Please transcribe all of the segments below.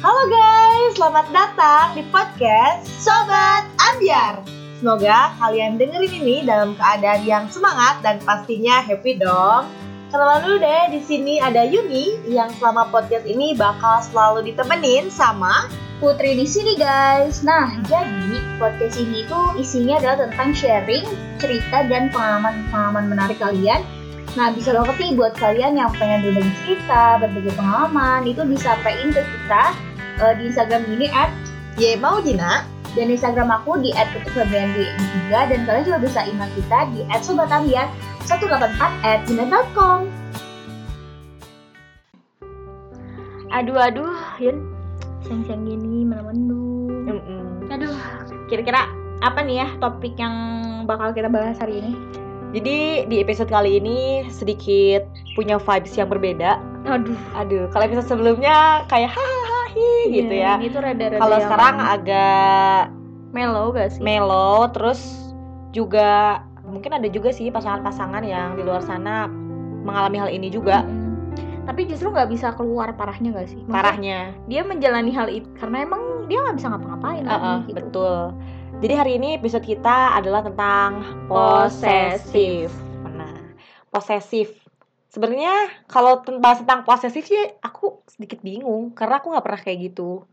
Halo guys, selamat datang di podcast Sobat Ambiar. Semoga kalian dengerin ini dalam keadaan yang semangat dan pastinya happy dong. Kenalan dulu deh, di sini ada Yuni yang selama podcast ini bakal selalu ditemenin sama Putri di sini guys. Nah, jadi podcast ini tuh isinya adalah tentang sharing, cerita dan pengalaman-pengalaman menarik kalian. Nah, bisa banget nih buat kalian yang pengen berbagi cerita, berbagi pengalaman, itu disampaikan ke kita uh, di Instagram ini at Ye Maudina. dan Instagram aku di @putri3 dan kalian juga bisa email kita di @sobatambiar184 at gmail.com Aduh aduh, Yun, siang-siang gini menu-menu. Aduh, kira-kira apa nih ya topik yang bakal kita bahas hari ini? Jadi di episode kali ini sedikit punya vibes yang berbeda. Aduh, Aduh, kalau episode sebelumnya kayak hahaha hi, gitu ya. Ini tuh rada-rada Kalau yang sekarang agak mellow gak sih? melo terus juga mungkin ada juga sih pasangan-pasangan yang di luar sana mengalami hal ini juga Mm-mm. Tapi justru nggak bisa keluar parahnya gak sih? Maksudnya parahnya Dia menjalani hal itu karena emang dia nggak bisa ngapa-ngapain lagi Heeh, gitu. betul jadi hari ini episode kita adalah tentang posesif nah posesif sebenarnya kalau ten- bahas tentang posesif sih aku sedikit bingung karena aku nggak pernah kayak gitu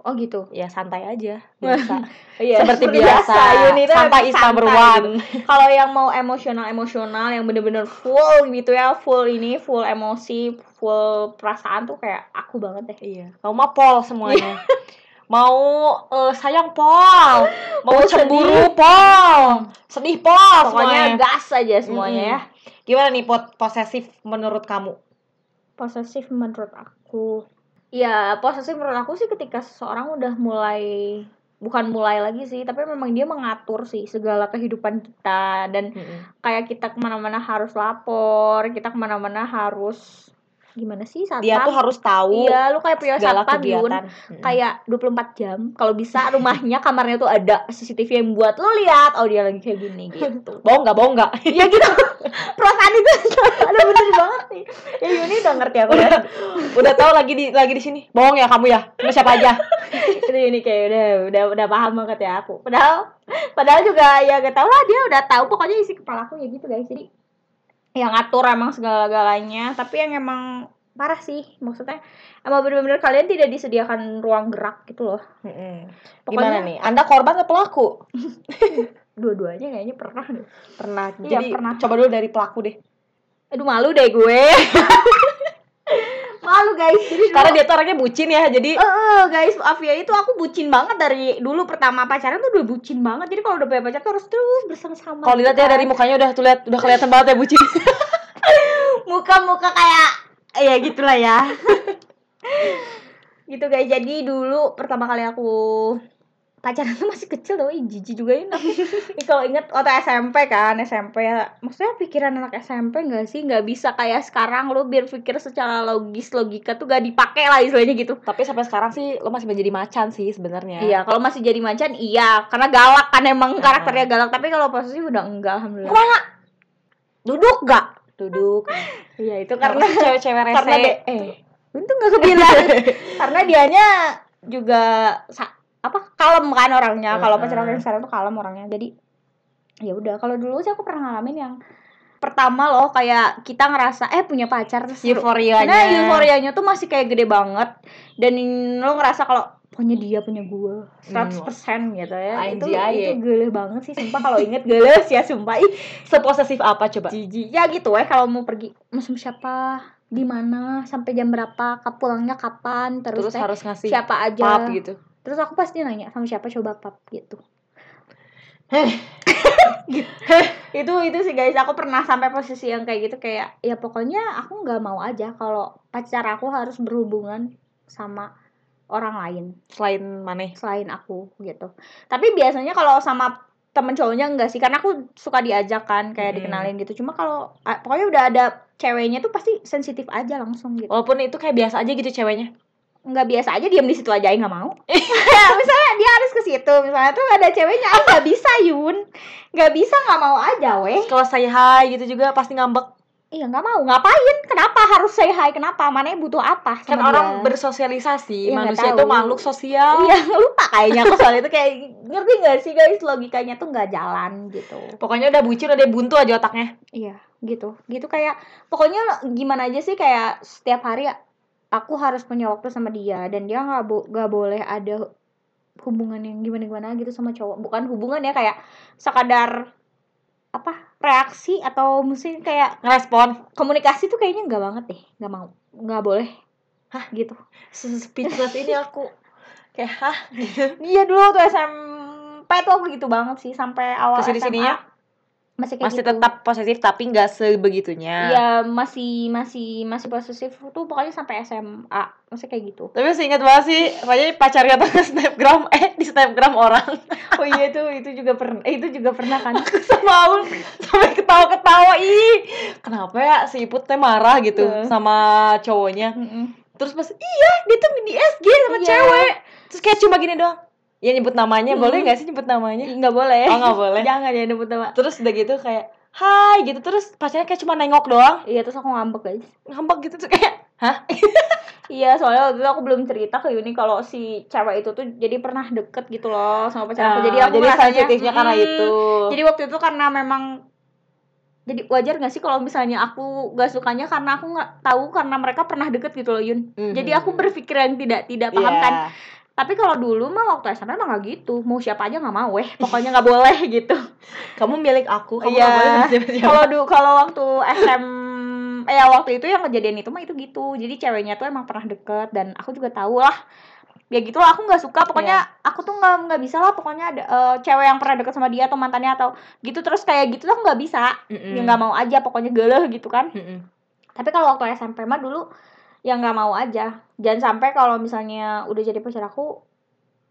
Oh gitu. ya santai aja biasa Iya, seperti biasa, Yuni tuh santai is number gitu. one Kalau yang mau emosional-emosional yang bener-bener full gitu ya, full ini, full emosi, full perasaan tuh kayak aku banget deh. Iya, mau mah pol semuanya. mau eh, sayang pol, mau Mau cemburu pol, sedih pol Pokoknya semuanya. gas aja semuanya ya. Gimana nih pot posesif menurut kamu? Posesif menurut aku. Ya, posesif menurut aku sih ketika seseorang udah mulai bukan mulai lagi sih, tapi memang dia mengatur sih segala kehidupan kita dan kayak kita ke mana-mana harus lapor, kita ke mana-mana harus gimana sih saat Dia tuh harus tahu Iya, lu kayak punya satpam Yun. kegiatan. Kayak 24 jam. Kalau bisa rumahnya kamarnya tuh ada CCTV yang buat lu lihat oh dia lagi kayak gini gitu. bohong nggak bohong nggak? Iya gitu. Perasaan itu ada bener banget nih. Ya Yuni udah ngerti aku ya. Udah tahu lagi di lagi di sini. Bohong ya kamu ya? Sama siapa aja? Itu Yuni kayak udah udah udah paham banget ya aku. Padahal padahal juga ya gak tau lah dia udah tahu pokoknya isi kepala aku ya gitu guys. Jadi yang ngatur emang segala-galanya, tapi yang emang parah sih maksudnya emang bener-bener kalian tidak disediakan ruang gerak gitu loh Gimana Pokoknya- nih? Anda korban atau pelaku? dua-duanya kayaknya pernah deh Pernah. Iya, Jadi pernah. coba dulu dari pelaku deh. aduh malu deh gue malu guys. Jadi dulu- Karena dia tuh orangnya bucin ya, jadi Eh, eh, guys. Afia itu aku bucin banget dari dulu. Pertama pacaran tuh udah bucin banget. Jadi kalau udah punya pacar tuh harus terus bersama-sama kalau dilihat ya gitu dari kan. mukanya udah tuh lihat udah kelihatan banget ya bucin. muka-muka kayak ya gitulah ya. Gitu guys. Jadi dulu pertama kali aku pacaran tuh masih kecil tuh ih jijik juga ini kalau inget waktu SMP kan SMP ya maksudnya pikiran anak SMP nggak sih nggak bisa kayak sekarang lo biar pikir secara logis logika tuh gak dipakai lah istilahnya gitu Tapi sampai sekarang sih lo masih menjadi macan sih sebenarnya. Iya, kalau masih jadi macan iya, karena galak kan emang karakternya galak. Tapi kalau posesif udah enggak alhamdulillah. Ke mana? Duduk gak? Duduk. Iya, itu Karena cewek-cewek rese. karena de- eh untung gak kebilang. karena dianya juga sa- kalem kan orangnya. Kalau Heeh. pacar yang sekarang tuh kalem orangnya. Jadi ya udah, kalau dulu sih aku pernah ngalamin yang pertama loh kayak kita ngerasa eh punya pacar terus euforianya. Nah, euforianya tuh masih kayak gede banget dan lo ngerasa kalau punya dia punya gue 100% gitu ya. itu itu gele banget sih sumpah kalau inget geles ya sumpah ih Seposesif apa coba? jijik. Ya gitu ya kalau mau pergi mau sama siapa di mana sampai jam berapa pulangnya kapan terus, Terus teh, harus ngasih siapa aja pap gitu. Terus aku pasti nanya sama siapa coba pap gitu. Itu itu sih guys. Aku pernah sampai posisi yang kayak gitu kayak ya pokoknya aku nggak mau aja kalau pacar aku harus berhubungan sama orang lain. Selain mana? selain aku gitu. Tapi biasanya kalau sama temen cowoknya enggak sih karena aku suka diajak kan kayak Mm-mm. dikenalin gitu. Cuma kalau ah, pokoknya udah ada ceweknya tuh pasti sensitif aja langsung gitu. Walaupun itu kayak biasa aja gitu ceweknya. Nggak biasa aja diam di situ aja nggak mau. Misalnya dia harus ke situ misalnya tuh ada ceweknya ah nggak bisa Yun. Nggak bisa nggak mau aja weh. Kalau saya hai gitu juga pasti ngambek. iya nggak mau. Ngapain? Kenapa harus say hi? Kenapa? Mana butuh apa kan orang dia? bersosialisasi Iya, nggak manusia itu makhluk sosial. Iya lupa kayaknya aku soal itu kayak ngerti nggak sih guys logikanya tuh nggak jalan gitu. Pokoknya udah bucin udah buntu aja otaknya. Iya gitu. Gitu kayak pokoknya gimana aja sih kayak setiap hari aku harus punya waktu sama dia dan dia nggak bo nggak boleh ada hubungan yang gimana gimana gitu sama cowok. Bukan hubungan ya kayak sekadar apa reaksi atau mungkin kayak ngerespon. Komunikasi tuh kayaknya nggak banget deh nggak mau nggak boleh. Hah? gitu. Speechless ini aku. Kayak hah? Iya dulu tuh SMP tuh aku gitu banget sih sampai awal Ke sini SMA masih kayak masih gitu. tetap posesif tapi nggak sebegitunya Iya masih masih masih posesif tuh pokoknya sampai SMA masih kayak gitu. tapi masih ingat banget sih pokoknya pacarnya tuh snapgram eh di snapgram orang Oh iya itu itu juga pernah eh, itu juga pernah kan. sama Aul sampai ketawa-ketawa ih kenapa ya si Iput teh marah gitu Heeh. sama cowoknya Mm-mm. terus pas iya dia tuh di SG sama Iya. cewek terus kayak cuma gini doang ya nyebut namanya Hmm. boleh nggak sih nyebut namanya Nggak boleh. oh nggak boleh Jangan ya nyebut nama. terus udah gitu kayak hai gitu terus pacarnya kayak cuma nengok doang Iya terus aku ngambek guys. ngambek gitu tuh kayak hah Iya soalnya waktu itu aku belum cerita ke Yuni kalau si cewek itu tuh jadi pernah deket gitu loh sama pacar aku. Jadi aku Ah, jadi ngerasanya, sensitifnya karena "Mm." itu Jadi waktu itu karena memang jadi wajar gak sih kalau misalnya aku gak sukanya karena aku nggak tahu karena mereka pernah deket gitu loh Yun. Mhm. Jadi aku berpikir yang tidak tidak paham Iya. kan. Tapi kalau dulu mah waktu SMP mah gak gitu. Mau siapa aja nggak mau, eh pokoknya nggak boleh gitu. kamu milik aku kamu Iya. nggak boleh. Kalau dulu kalau waktu SM eh ya waktu itu yang kejadian itu mah itu gitu. Jadi ceweknya tuh emang pernah deket dan aku juga tahu lah. Ya gitu lah aku nggak suka pokoknya aku tuh nggak nggak bisa lah pokoknya ada eh, cewek yang pernah deket sama dia atau mantannya atau gitu terus kayak gitu tuh aku nggak bisa Mm-mm. ya nggak mau aja pokoknya geleh gitu kan Mm-mm. tapi kalau waktu SMP mah dulu ya nggak mau aja. Jangan sampai kalau misalnya udah jadi pacar aku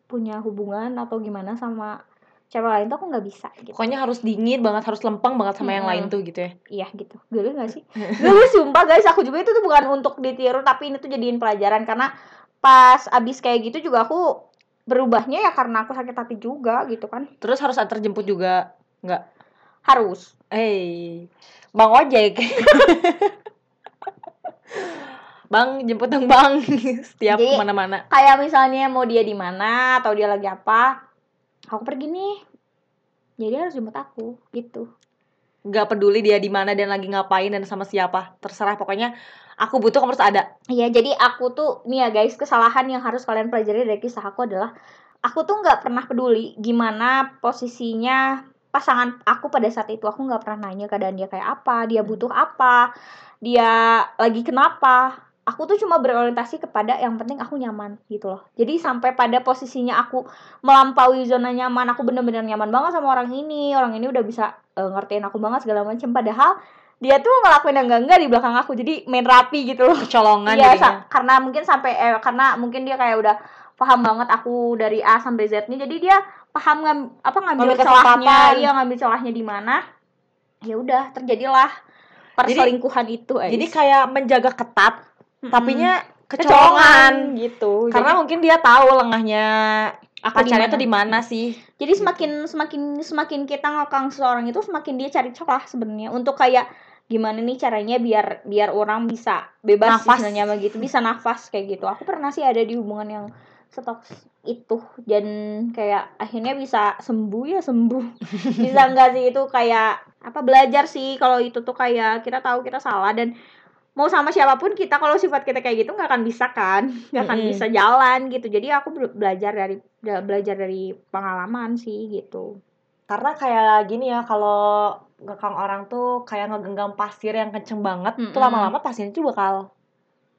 punya hubungan atau gimana sama cewek lain tuh aku nggak bisa gitu. Pokoknya harus dingin banget harus lempeng banget sama yang Mm-mm. lain tuh gitu ya. Iya gitu. Geli nggak sih? Geli sumpah guys. Aku juga itu tuh bukan untuk ditiru tapi ini tuh jadiin pelajaran. Karena pas abis kayak gitu juga aku berubahnya ya karena aku sakit hati juga gitu kan. Terus harus antar jemput juga nggak? Harus. Hey, Bang Ojek. bang, jemput dong Bang. Setiap Jadi- ke mana-mana. kayak misalnya mau dia di mana atau dia lagi apa aku pergi nih jadi harus jemput aku gitu Gak peduli dia di mana dan lagi ngapain dan sama siapa. Terserah pokoknya aku butuh kamu harus ada. Iya, jadi aku tuh nih ya guys, kesalahan yang harus kalian pelajari dari kisah aku adalah aku tuh nggak pernah peduli gimana posisinya pasangan aku pada saat itu. Aku nggak pernah nanya keadaan dia kayak apa, dia butuh apa, dia lagi kenapa. Aku tuh cuma berorientasi kepada yang penting aku nyaman gitu loh. Jadi sampai pada posisinya aku melampaui zona nyaman, aku bener-bener nyaman banget sama orang ini. Orang ini udah bisa eh, ngertiin aku banget segala macam. Padahal dia tuh ngelakuin yang enggak-enggak di belakang aku. Jadi main rapi gitu loh. Kecolongan Iya, jadinya. sa- karena mungkin sampai eh, karena mungkin dia kayak udah paham banget aku dari A sampai Z-nya. Jadi dia paham ngam, apa ngambil Ngambil celahnya, iya ngambil celahnya di mana. Ya udah, terjadilah perselingkuhan itu. guys. Jadi kayak menjaga ketat, Mm-mm. tapinya kecolongan kecolongan. gitu. Karena Jadi, mungkin dia tahu lengahnya aku pacarnya di tuh di mana sih. jadi semakin semakin semakin kita ngekang seseorang itu semakin dia cari celah sebenarnya untuk kayak gimana nih caranya biar biar orang bisa bebas istilahnya begitu bisa nafas kayak gitu aku pernah sih ada di hubungan yang stok itu dan kayak akhirnya bisa sembuh ya sembuh bisa enggak sih itu kayak apa belajar sih kalau itu tuh kayak kita tahu kita salah dan mau sama siapa pun kita kalau sifat kita kayak gitu nggak akan bisa kan nggak akan Mm-mm. bisa jalan gitu jadi aku be- belajar dari bela- belajar dari pengalaman sih gitu Karena kayak gini ya, kalau ngekang orang tuh kayak ngegenggam pasir yang kenceng banget, tuh Mm-mm. lama-lama pasirnya tuh bakal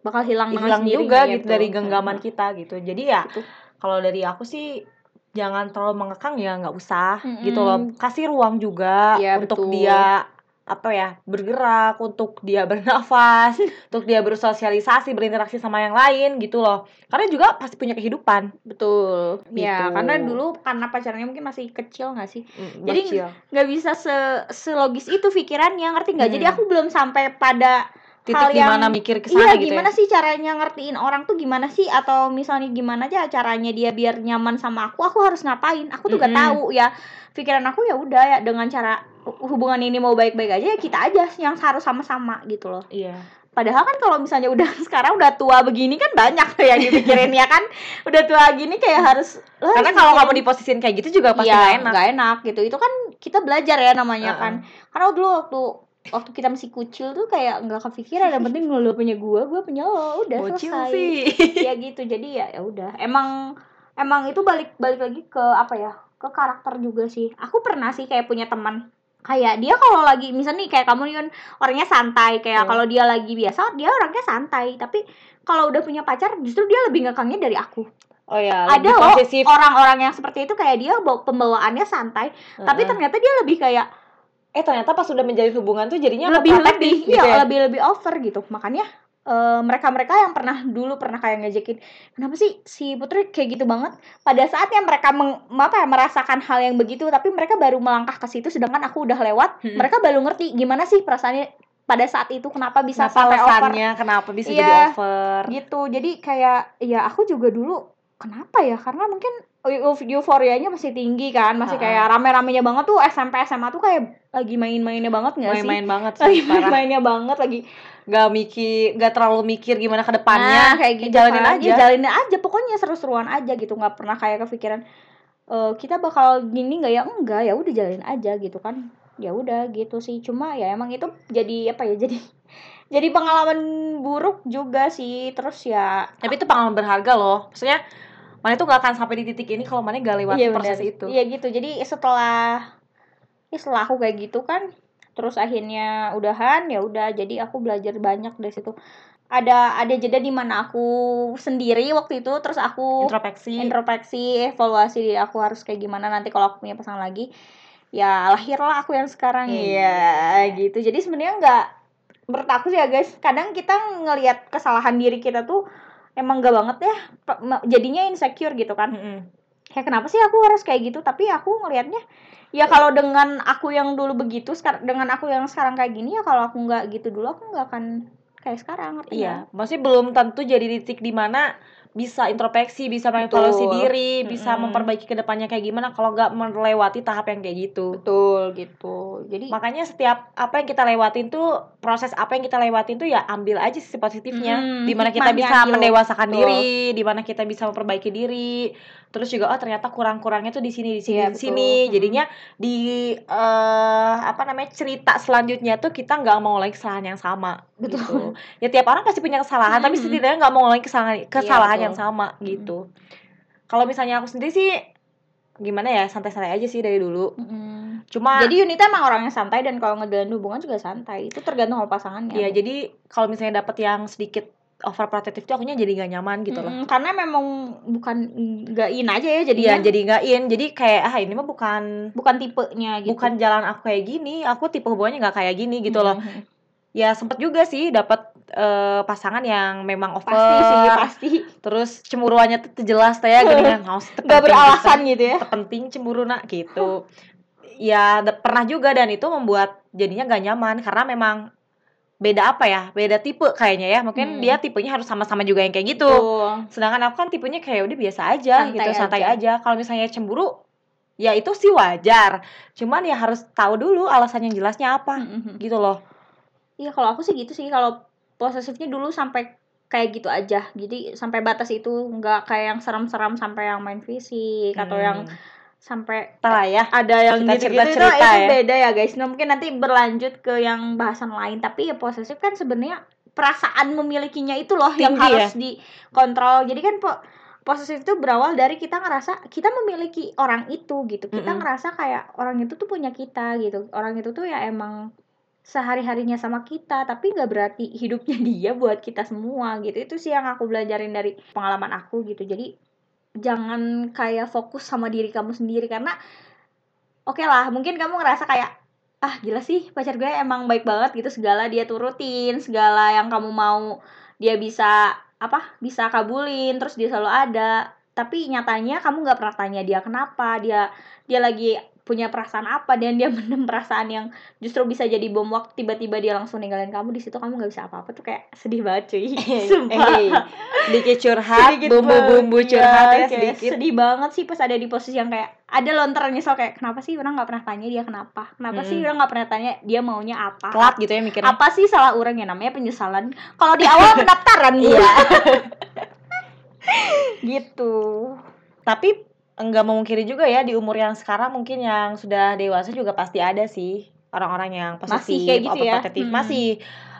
bakal hilang hilang juga gitu dari Mm-mm. genggaman kita gitu. Jadi ya Gitu. kalau dari aku sih jangan terlalu mengekang ya nggak usah Mm-mm. gitu loh. Kasih ruang juga Iya, untuk betul. dia apa ya bergerak untuk dia bernafas untuk dia bersosialisasi berinteraksi sama yang lain gitu loh karena juga pasti punya kehidupan betul ya Gitu. karena dulu karena pacarnya mungkin masih kecil nggak sih Mm, Jadi bocil. nggak bisa se selogis itu pikirannya ngerti nggak jadi Hmm. aku belum sampai pada hal yang di mana mikir ke iya gitu gimana ya. sih caranya ngertiin orang tuh gimana sih atau misalnya gimana aja caranya dia biar nyaman sama aku aku harus ngapain aku tuh gak Mm-mm. tahu ya pikiran aku ya udah ya dengan cara hu- hubungan ini mau baik-baik aja ya kita aja yang harus sama-sama gitu loh Iya. padahal kan kalau misalnya udah sekarang udah tua begini kan banyak tuh yang dipikirin ya kan udah tua gini kayak harus Karena kalau kamu diposisiin kayak gitu juga pasti Iya, gak enak. nggak enak gitu. Itu kan kita belajar ya namanya Heeh. kan. Karena dulu waktu waktu kita masih kucil tuh kayak nggak kepikiran yang penting lo punya gua, gua punya lo, udah Bocil selesai. sih. ya gitu. Jadi ya ya udah. Emang emang itu balik balik lagi ke apa ya? Ke karakter juga sih. Aku pernah sih kayak punya teman kayak dia kalau lagi misalnya nih kayak kamu nih kan orangnya santai kayak Hmm. kalau dia lagi biasa dia orangnya santai tapi kalau udah punya pacar justru dia lebih ngekangnya dari aku Oh ya, ada loh orang-orang yang seperti itu kayak dia bawa- pembawaannya santai tapi Heeh. ternyata dia lebih kayak eh ternyata pas sudah menjalin hubungan tuh jadinya lebih lebih gitu iya ya. lebih lebih over gitu makanya mereka mereka yang pernah dulu pernah kayak ngejekin kenapa sih si putri kayak gitu banget pada saatnya mereka meng, apa ya merasakan hal yang begitu tapi mereka baru melangkah ke situ sedangkan aku udah lewat Mm-mm. mereka baru ngerti gimana sih perasaannya pada saat itu kenapa bisa Kenapa sampai over kenapa bisa Iya. jadi over? gitu jadi kayak ya aku juga dulu kenapa ya karena mungkin euforianya masih tinggi kan masih Ha-ha. kayak rame-ramenya banget tuh SMP SMA tuh kayak lagi main-mainnya banget nggak sih Main-main banget lagi sih, parah. main-mainnya banget lagi Gak mikir, gak terlalu mikir gimana ke nah depannya. kayak gitu jalanin kan. aja. Ya, jalanin aja pokoknya seru-seruan aja gitu nggak pernah kayak kepikiran eh kita bakal gini nggak ya enggak ya udah jalanin aja gitu kan ya udah gitu sih cuma ya emang itu jadi apa ya jadi jadi pengalaman buruk juga sih terus ya Tapi itu pengalaman berharga loh. Maksudnya mana itu gak akan sampai di titik ini kalau mana gak lewat Iya, proses benar. itu. Iya gitu. Jadi setelah ya setelah aku kayak gitu kan, terus akhirnya udahan ya udah. Jadi aku belajar banyak dari situ. Ada ada jeda di mana aku sendiri waktu itu, terus aku Introspeksi. introspeksi, evaluasi diri aku harus kayak gimana nanti kalau aku punya pasangan lagi. Ya lahirlah aku yang sekarang. Iya. Iya gitu. Jadi sebenarnya nggak menurut aku sih ya guys, kadang kita ngelihat kesalahan diri kita tuh emang gak banget ya, jadinya insecure gitu kan. Mm-mm. kayak kenapa sih aku harus kayak gitu? Tapi aku ngelihatnya ya kalau dengan aku yang dulu begitu sekarang dengan aku yang sekarang kayak gini ya kalau aku nggak gitu dulu aku nggak akan kayak sekarang Iya, maksudnya belum tentu jadi titik di mana bisa introspeksi, bisa mengevaluasi Betul. diri, bisa Mm-mm. memperbaiki ke depannya kayak gimana kalau nggak melewati tahap yang kayak gitu. betul gitu jadi Makanya setiap apa yang kita lewatin tuh proses apa yang kita lewatin tuh ya ambil aja sisi positifnya, Mm-mm, di mana kita bisa ambil. mendewasakan Betul. diri, di mana kita bisa memperbaiki diri, terus juga oh ternyata kurang-kurangnya tuh di sini di sini Iya, di betul. sini, Mm-mm. jadinya di eh apa namanya cerita selanjutnya tuh kita nggak mau lagi kesalahan yang sama, Betul. gitu. Ya tiap orang pasti punya kesalahan, tapi Mm-mm. setidaknya nggak mau lagi kesalahan kesalahan betul. yang sama gitu. Kalau misalnya aku sendiri sih gimana ya santai-santai aja sih dari dulu. Mm-mm. Cuma jadi Yunita emang orang yang santai dan kalau ngejalanin hubungan juga santai itu tergantung sama pasangannya Iya, jadi kalau misalnya dapet yang sedikit overprotective tuh akunya jadi gak nyaman gitu loh. Mm-mm, karena memang bukan nggak in aja ya Iya, jadinya jadi gak in. Jadi kayak ah ini mah bukan bukan tipenya gitu bukan jalan aku kayak gini. Aku tipe hubungannya nggak kayak gini gitu loh. Mm-mm. Ya sempet juga sih dapet eh, pasangan yang memang over. pasti sih pasti Terus cemburuannya tuh jelas teh ya gini kan. Haus, teu nggak beralasan gitu ya penting cemburu nak gitu. ya pernah juga dan itu membuat jadinya gak nyaman karena memang beda apa ya? Beda tipe kayaknya ya. Mungkin Hmm. dia tipenya harus sama-sama juga yang kayak gitu. Tuh. sedangkan aku kan tipenya kayak udah biasa aja Santai gitu santai aja. aja, kalau misalnya cemburu ya itu sih wajar cuman ya harus tahu dulu alasan yang jelasnya apa Mm-mm. gitu loh Iya kalau aku sih gitu sih kalau posesifnya dulu sampai kayak gitu aja jadi sampai batas itu nggak kayak yang seram-seram sampai yang main fisik atau yang Hmm. sampai Ntar lah ya ada yang Kita gitu-gitu itu, cerita-cerita itu ya. beda ya guys nah mungkin nanti berlanjut ke yang bahasan lain tapi ya posesif kan sebenarnya perasaan memilikinya itu loh yang Tinggi ya? harus dikontrol jadi kan po posesif itu berawal dari kita ngerasa kita memiliki orang itu gitu kita Mm-mm. ngerasa kayak orang itu tuh punya kita gitu orang itu tuh ya emang sehari harinya sama kita tapi nggak berarti hidupnya dia buat kita semua gitu. Itu sih yang aku belajarin dari pengalaman aku gitu. Jadi jangan kayak fokus sama diri kamu sendiri karena oke lah mungkin kamu ngerasa kayak ah gila sih pacar gue emang baik banget gitu. Segala dia turutin segala yang kamu mau dia bisa apa bisa kabulin terus dia selalu ada. Tapi nyatanya kamu nggak pernah tanya dia kenapa dia dia lagi punya perasaan apa dan dia mendem perasaan yang justru bisa jadi bom waktu tiba-tiba dia langsung ninggalin kamu di situ kamu nggak bisa apa-apa tuh kayak sedih banget cuy sumpah Eh, sedikit curhat, Sedikit bumbu-bumbu curhat ya sedikit. sedih banget sih pas ada di posisi yang kayak ada lontar nyesel kayak kenapa sih orang nggak pernah tanya dia kenapa kenapa sih Mm-mm. orang nggak pernah tanya dia maunya apa Telat gitu ya mikirnya. apa sih salah orang ya namanya penyesalan kalau di awal pendaftaran. Iya. gitu Tapi enggak memungkiri juga ya di umur yang sekarang mungkin yang sudah dewasa juga pasti ada sih orang-orang yang posesif, Masih kayak gitu ya? Hmm. masih.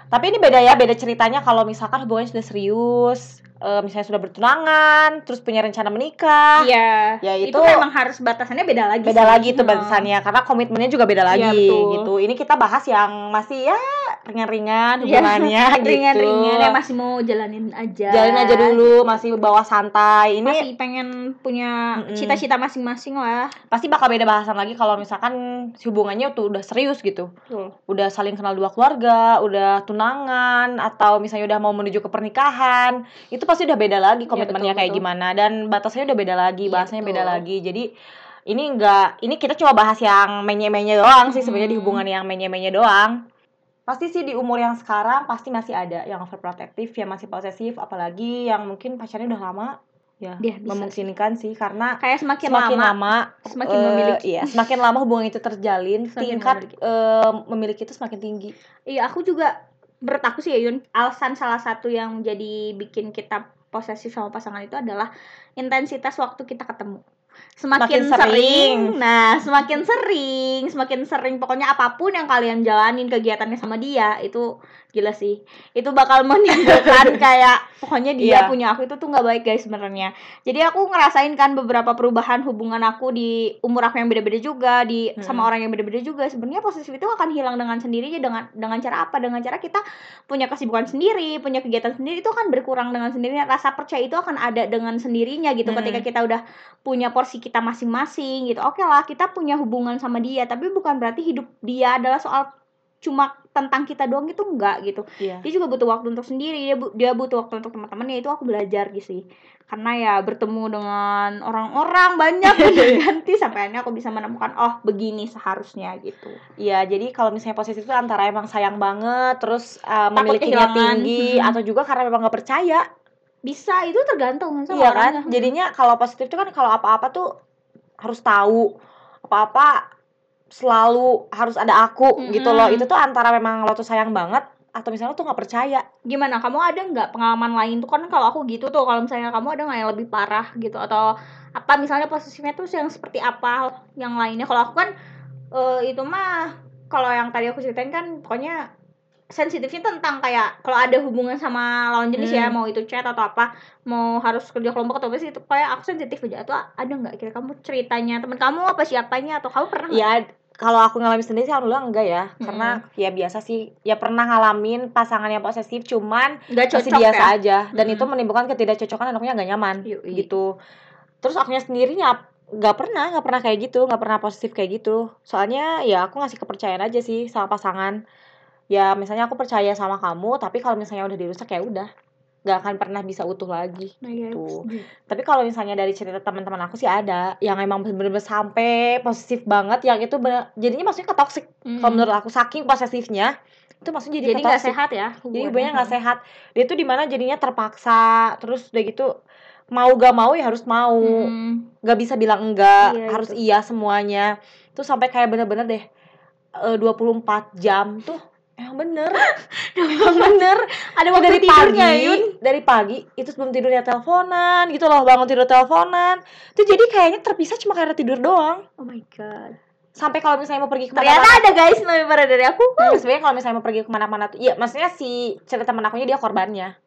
Tapi ini beda ya, beda ceritanya kalau misalkan hubungannya sudah serius, eh, misalnya sudah bertunangan, terus punya rencana menikah. Iya Ya itu, itu memang harus batasannya beda lagi beda sih. lagi tuh Hmm. batasannya karena komitmennya juga beda lagi Iya, betul. gitu. Ini kita bahas yang masih ya ringan-ringan Iya, hubungannya gitu. ringan-ringan ya masih mau jalanin aja Jalin aja dulu, masih bawa santai. Ini masih pengen punya cita-cita masing-masing lah pasti bakal beda bahasan lagi kalau misalkan hubungannya tuh udah serius gitu. Udah saling kenal dua keluarga, udah tunangan atau misalnya udah mau menuju ke pernikahan, itu pasti udah beda lagi komitmennya betul, kayak betul. gimana dan batasnya udah beda lagi, Iya, bahasanya beda betul. lagi. Jadi ini enggak ini kita coba bahas yang menye-menye doang sih sebenarnya di Hmm. hubungan yang menye-menye doang. Pasti sih di umur yang sekarang pasti masih ada yang overprotective, yang masih posesif, apalagi yang mungkin pacarnya udah lama ya Dia bisa memungkinkan sih karena kayak semakin, semakin lama, lama, semakin eh, memiliki. iya semakin lama hubungan itu terjalin Semakin tingkat memiliki. eh, memiliki itu semakin tinggi Iya, aku juga menurut aku sih ya Yun, alasan salah satu yang jadi bikin kita posesif sama pasangan itu adalah intensitas waktu kita ketemu. Semakin, sering. sering, nah semakin sering, semakin sering pokoknya apa pun yang kalian jalanin kegiatannya sama dia itu gila sih. Itu bakal menimbulkan kayak pokoknya dia Iya. punya aku itu tuh nggak baik guys sebenarnya. Jadi aku ngerasain kan beberapa perubahan hubungan aku di umur aku yang beda-beda juga, di sama Mm-mm. orang yang beda-beda juga. Sebenarnya posesif itu akan hilang dengan sendirinya dengan dengan cara apa? Dengan cara kita punya kesibukan sendiri, punya kegiatan sendiri itu akan berkurang dengan sendirinya. Rasa percaya itu akan ada dengan sendirinya gitu Mm. ketika kita udah punya porsi kita masing-masing gitu. Oke lah, kita punya hubungan sama dia, tapi bukan berarti hidup dia adalah soal cuma tentang kita doang itu enggak gitu. Iya. Dia juga butuh waktu untuk sendiri dia bu- dia butuh waktu untuk teman-temannya itu aku belajar gitu sih. Karena ya bertemu dengan orang-orang banyak ganti sampai akhirnya aku bisa menemukan oh begini seharusnya gitu. Iya jadi kalau misalnya posesif itu antara emang sayang banget terus Takut memilikinya tinggi Hmm. atau juga karena memang nggak percaya. Bisa itu tergantung sama iya orangnya. kan jadinya kalau positif itu kan kalau apa-apa tuh harus tahu. Apa-apa selalu harus ada aku Mm-mm. gitu loh. Itu tuh antara memang lo tuh sayang banget atau misalnya lo tuh nggak percaya. Gimana? Kamu ada nggak pengalaman lain tuh? Kan kalau aku gitu tuh kalau misalnya kamu ada nggak yang lebih parah gitu? Atau apa? Misalnya posisinya tuh yang seperti apa? Yang lainnya? Kalau aku kan eh, itu mah kalau yang tadi aku ceritain kan pokoknya sensitifnya tentang kayak kalau ada hubungan sama lawan jenis ya Hmm. mau itu chat atau apa mau harus kerja kelompok atau apa sih itu kayak aku sensitif aja. Atau ada nggak kira kamu ceritanya? Teman kamu apa siapanya? Atau kamu pernah ya kalau aku ngalamin sendiri sih alhamdulillah enggak ya. Karena ya biasa sih. Ya pernah ngalamin pasangan yang posesif cuman nggak masih cocok biasa ya? aja. Dan Mm-mm. itu menimbulkan ketidakcocokan dan akunya nggak nyaman Yui. gitu. Terus akunya sendiri nyap nggak pernah nggak pernah kayak gitu nggak pernah positif kayak gitu. Soalnya ya aku ngasih kepercayaan aja sih sama pasangan. Ya misalnya aku percaya sama kamu tapi kalau misalnya udah dirusak ya udah nggak akan pernah bisa utuh lagi Nah, ya, Tuh. setuju. tapi kalau misalnya dari cerita teman-teman aku sih ada yang emang bener-bener sampai posesif banget yang itu bener, jadinya maksudnya ke toxic Mm-mm. kalau menurut aku saking posesifnya itu maksudnya jadi, jadi nggak sehat ya jadi hubungannya nggak sehat dia tuh di mana jadinya terpaksa terus udah gitu mau gak mau ya harus mau Hmm. nggak bisa bilang enggak Iya, harus itu. iya semuanya tuh sampai kayak bener-bener deh eh, 24 jam tuh emang bener. Emang bener. ada waktu dari tidurnya pagi. Yun? Dari pagi. Itu sebelum tidurnya teleponan. Gitu loh bangun tidur teleponan. Itu jadi kayaknya terpisah cuma karena tidur doang. Oh my god. Sampai kalau misalnya mau pergi ternyata ke mana-mana ada guys lebih parah dari aku. Nah, sebenarnya kalau misalnya mau pergi ke mana-mana tuh, iya maksudnya si cerita temen akunya dia korbannya.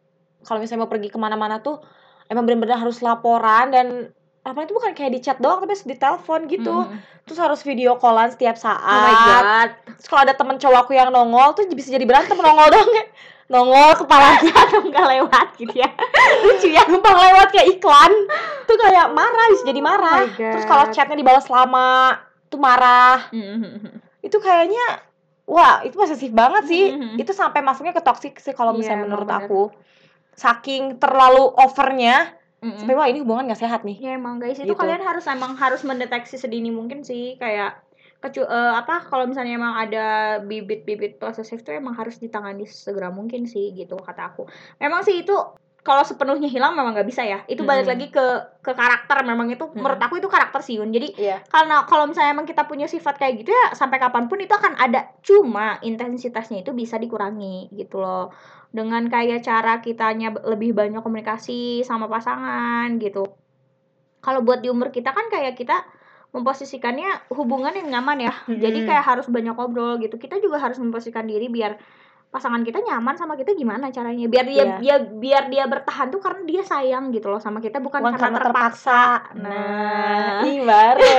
Kalau misalnya mau pergi ke mana-mana tuh, emang bener-bener harus laporan dan laporan itu bukan kayak di chat doang, tapi di telepon gitu. Mm. Terus harus video callan setiap saat. oh my god Terus kalau ada temen cowok aku yang nongol tuh bisa jadi berantem nongol kayak nongol kepalanya atau nggak lewat gitu ya lucu ya numpang lewat kayak iklan tuh kayak marah bisa jadi marah Oh terus kalau chatnya dibalas lama tuh marah itu kayaknya wah itu posesif banget sih Mhm. itu sampai masuknya ke toxic sih kalau misalnya emang menurut bener. aku saking terlalu overnya Mm-mm. sampai wah ini hubungan gak sehat nih ya emang guys itu Gitu. kalian harus emang harus mendeteksi sedini mungkin sih kayak kecu eh, apa kalau misalnya emang ada bibit-bibit posesif tuh emang harus ditangani segera mungkin sih gitu kata aku memang sih itu kalau sepenuhnya hilang memang nggak bisa ya itu balik Mm-mm. lagi ke ke karakter memang itu Mm-mm. menurut aku itu karakter sih Yun jadi Iya. karena kalau misalnya emang kita punya sifat kayak gitu ya sampai kapan pun itu akan ada cuma intensitasnya itu bisa dikurangi gitu loh dengan kayak cara kitanya lebih banyak komunikasi sama pasangan gitu kalau buat di umur kita kan kayak kita memposisikannya hubungan yang nyaman ya jadi Mm-mm. kayak harus banyak ngobrol gitu kita juga harus memposisikan diri biar pasangan kita nyaman sama kita gimana caranya biar dia Iya. dia biar dia bertahan tuh karena dia sayang gitu loh sama kita bukan, bukan karena, karena terpaksa. terpaksa. Nah, ih baru.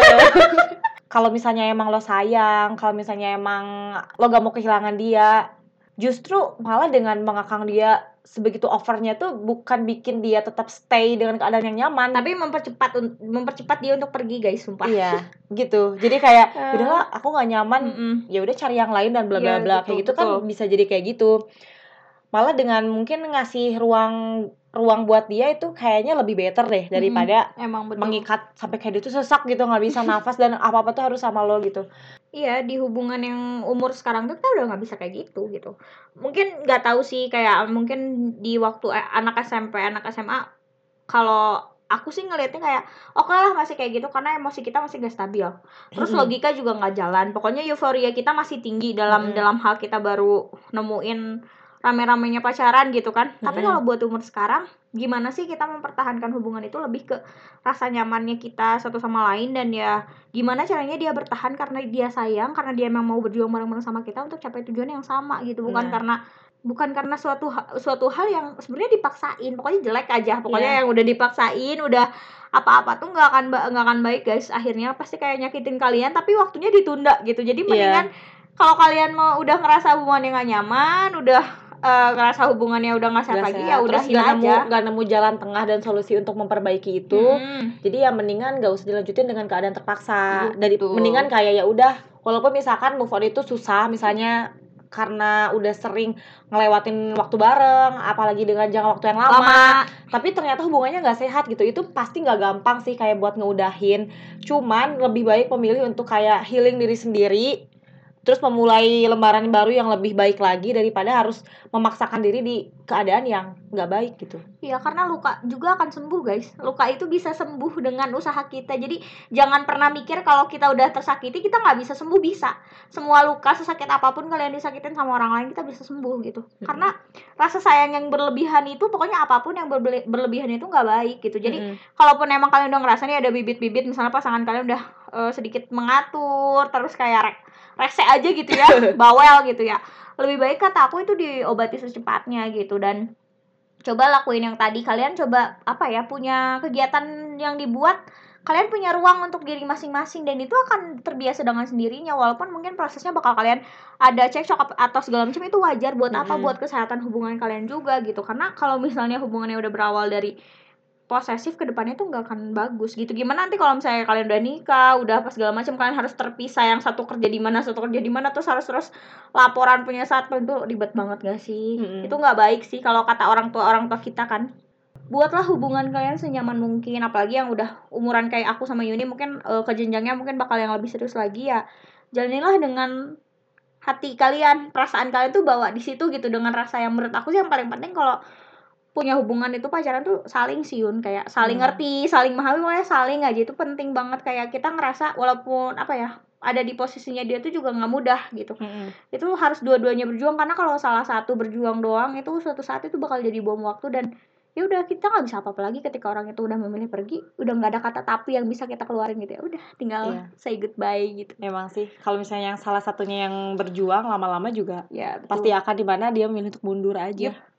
kalau misalnya emang lo sayang, kalau misalnya emang lo gak mau kehilangan dia, justru malah dengan mengakang dia sebegitu overnya tuh bukan bikin dia tetap stay dengan keadaan yang nyaman. tapi mempercepat mempercepat dia untuk pergi guys sumpah iya, gitu. Jadi kayak udahlah aku gak nyaman, Mm-mm. ya udah cari yang lain dan bla bla Iya, bla kayak gitu kan bisa jadi kayak gitu. Malah dengan mungkin ngasih ruang ruang buat dia itu kayaknya lebih better deh daripada emang betul. mengikat sampai kayak dia tuh sesak gitu nggak bisa nafas dan apa apa tuh harus sama lo gitu. Iya di hubungan yang umur sekarang tuh kita udah nggak bisa kayak gitu gitu. Mungkin nggak tahu sih kayak mungkin di waktu eh, anak SMP anak SMA kalau aku sih ngelihatnya kayak oke lah masih kayak gitu karena emosi kita masih gak stabil. Terus logika juga nggak jalan. Pokoknya euforia kita masih tinggi dalam Mm-mm. dalam hal kita baru nemuin rame-ramenya pacaran gitu kan tapi Mm-mm. kalau buat umur sekarang gimana sih kita mempertahankan hubungan itu lebih ke rasa nyamannya kita satu sama lain dan ya gimana caranya dia bertahan karena dia sayang karena dia emang mau berjuang bareng-bareng sama kita untuk capai tujuan yang sama gitu bukan Nah. karena bukan karena suatu suatu hal yang sebenarnya dipaksain pokoknya jelek aja pokoknya Iya. yang udah dipaksain udah apa-apa tuh nggak akan nggak akan baik guys akhirnya pasti kayak nyakitin kalian tapi waktunya ditunda gitu jadi Iya. mendingan kalau kalian mau udah ngerasa hubungannya nggak nyaman udah eh, ngerasa hubungannya udah nggak sehat lagi ya nggak nemu aja. nggak nemu jalan tengah dan solusi untuk memperbaiki itu. Mm. jadi ya mendingan gak usah dilanjutin dengan keadaan terpaksa. Dari Betul. mendingan kayak ya udah walaupun misalkan move on itu susah misalnya karena udah sering ngelewatin waktu bareng apalagi dengan jangka waktu yang lama, lama. tapi ternyata hubungannya nggak sehat gitu. Itu pasti nggak gampang sih kayak buat ngeudahin. Cuman lebih baik memilih untuk kayak healing diri sendiri terus memulai lembaran baru yang lebih baik lagi daripada harus memaksakan diri di keadaan yang nggak baik gitu. Iya karena luka juga akan sembuh guys. Luka itu bisa sembuh dengan usaha kita. Jadi jangan pernah mikir kalau kita udah tersakiti Kita nggak bisa sembuh bisa. Semua luka sesakit apa pun kalian disakitin sama orang lain Kita bisa sembuh gitu. Karena rasa sayang yang berlebihan itu Pokoknya apa pun yang berbele- berlebihan itu nggak baik gitu. Jadi Mm-mm. kalaupun emang kalian udah ngerasa nih ada bibit-bibit Misalnya pasangan kalian udah eh, sedikit mengatur Terus kayak rese aja gitu ya Bawel gitu ya. Lebih baik kata aku itu diobati secepatnya gitu. Dan coba lakuin yang tadi. Kalian coba apa ya punya kegiatan yang dibuat. Kalian punya ruang untuk diri masing-masing. Dan itu akan terbiasa dengan sendirinya. Walaupun mungkin prosesnya bakal kalian ada cekcok ap- atau segala macam itu wajar buat apa? Mm-mm. buat kesehatan hubungan kalian juga gitu. Karena kalau misalnya hubungannya udah berawal dari posesif ke depannya tuh nggak akan bagus gitu. Gimana nanti kalau misalnya kalian udah nikah udah apa segala macam kalian harus terpisah yang satu kerja di mana satu kerja di mana terus harus terus laporan punya satpam itu ribet banget gak sih? Mm-mm. itu nggak baik sih kalau kata orang tua orang tua kita kan. Buatlah hubungan kalian senyaman mungkin apalagi yang udah umuran kayak aku sama Yuni mungkin eh, ke jenjangnya mungkin bakal yang lebih serius lagi ya. Jalanilah dengan hati kalian perasaan kalian tuh bawa di situ gitu dengan rasa yang menurut aku sih yang paling penting kalau punya hubungan itu pacaran tuh saling siun kayak saling Hmm. ngerti saling memahami pokoknya saling aja itu penting banget kayak kita ngerasa walaupun apa ya ada di posisinya dia tuh juga nggak mudah gitu Mm-mm. itu harus dua-duanya berjuang karena kalau salah satu berjuang doang itu suatu saat itu bakal jadi bom waktu dan ya udah kita nggak bisa apa-apa lagi ketika orang itu udah memilih pergi udah nggak ada kata tapi yang bisa kita keluarin gitu ya udah tinggal Iya. say goodbye gitu Emang sih, kalau misalnya yang salah satunya yang berjuang lama-lama juga ya betul. pasti akan di mana dia memilih untuk mundur aja. Yep.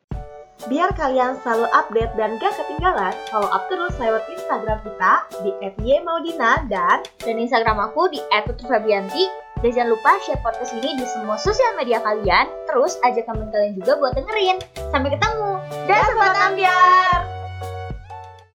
Biar kalian selalu update dan gak ketinggalan, follow up terus lewat Instagram kita di @ymaudina dan dan Instagram aku di @tutufabianti. Dan jangan lupa share podcast ini di semua sosial media kalian. Terus ajak teman kalian juga buat dengerin. Sampai ketemu. Dan sobat ambiar.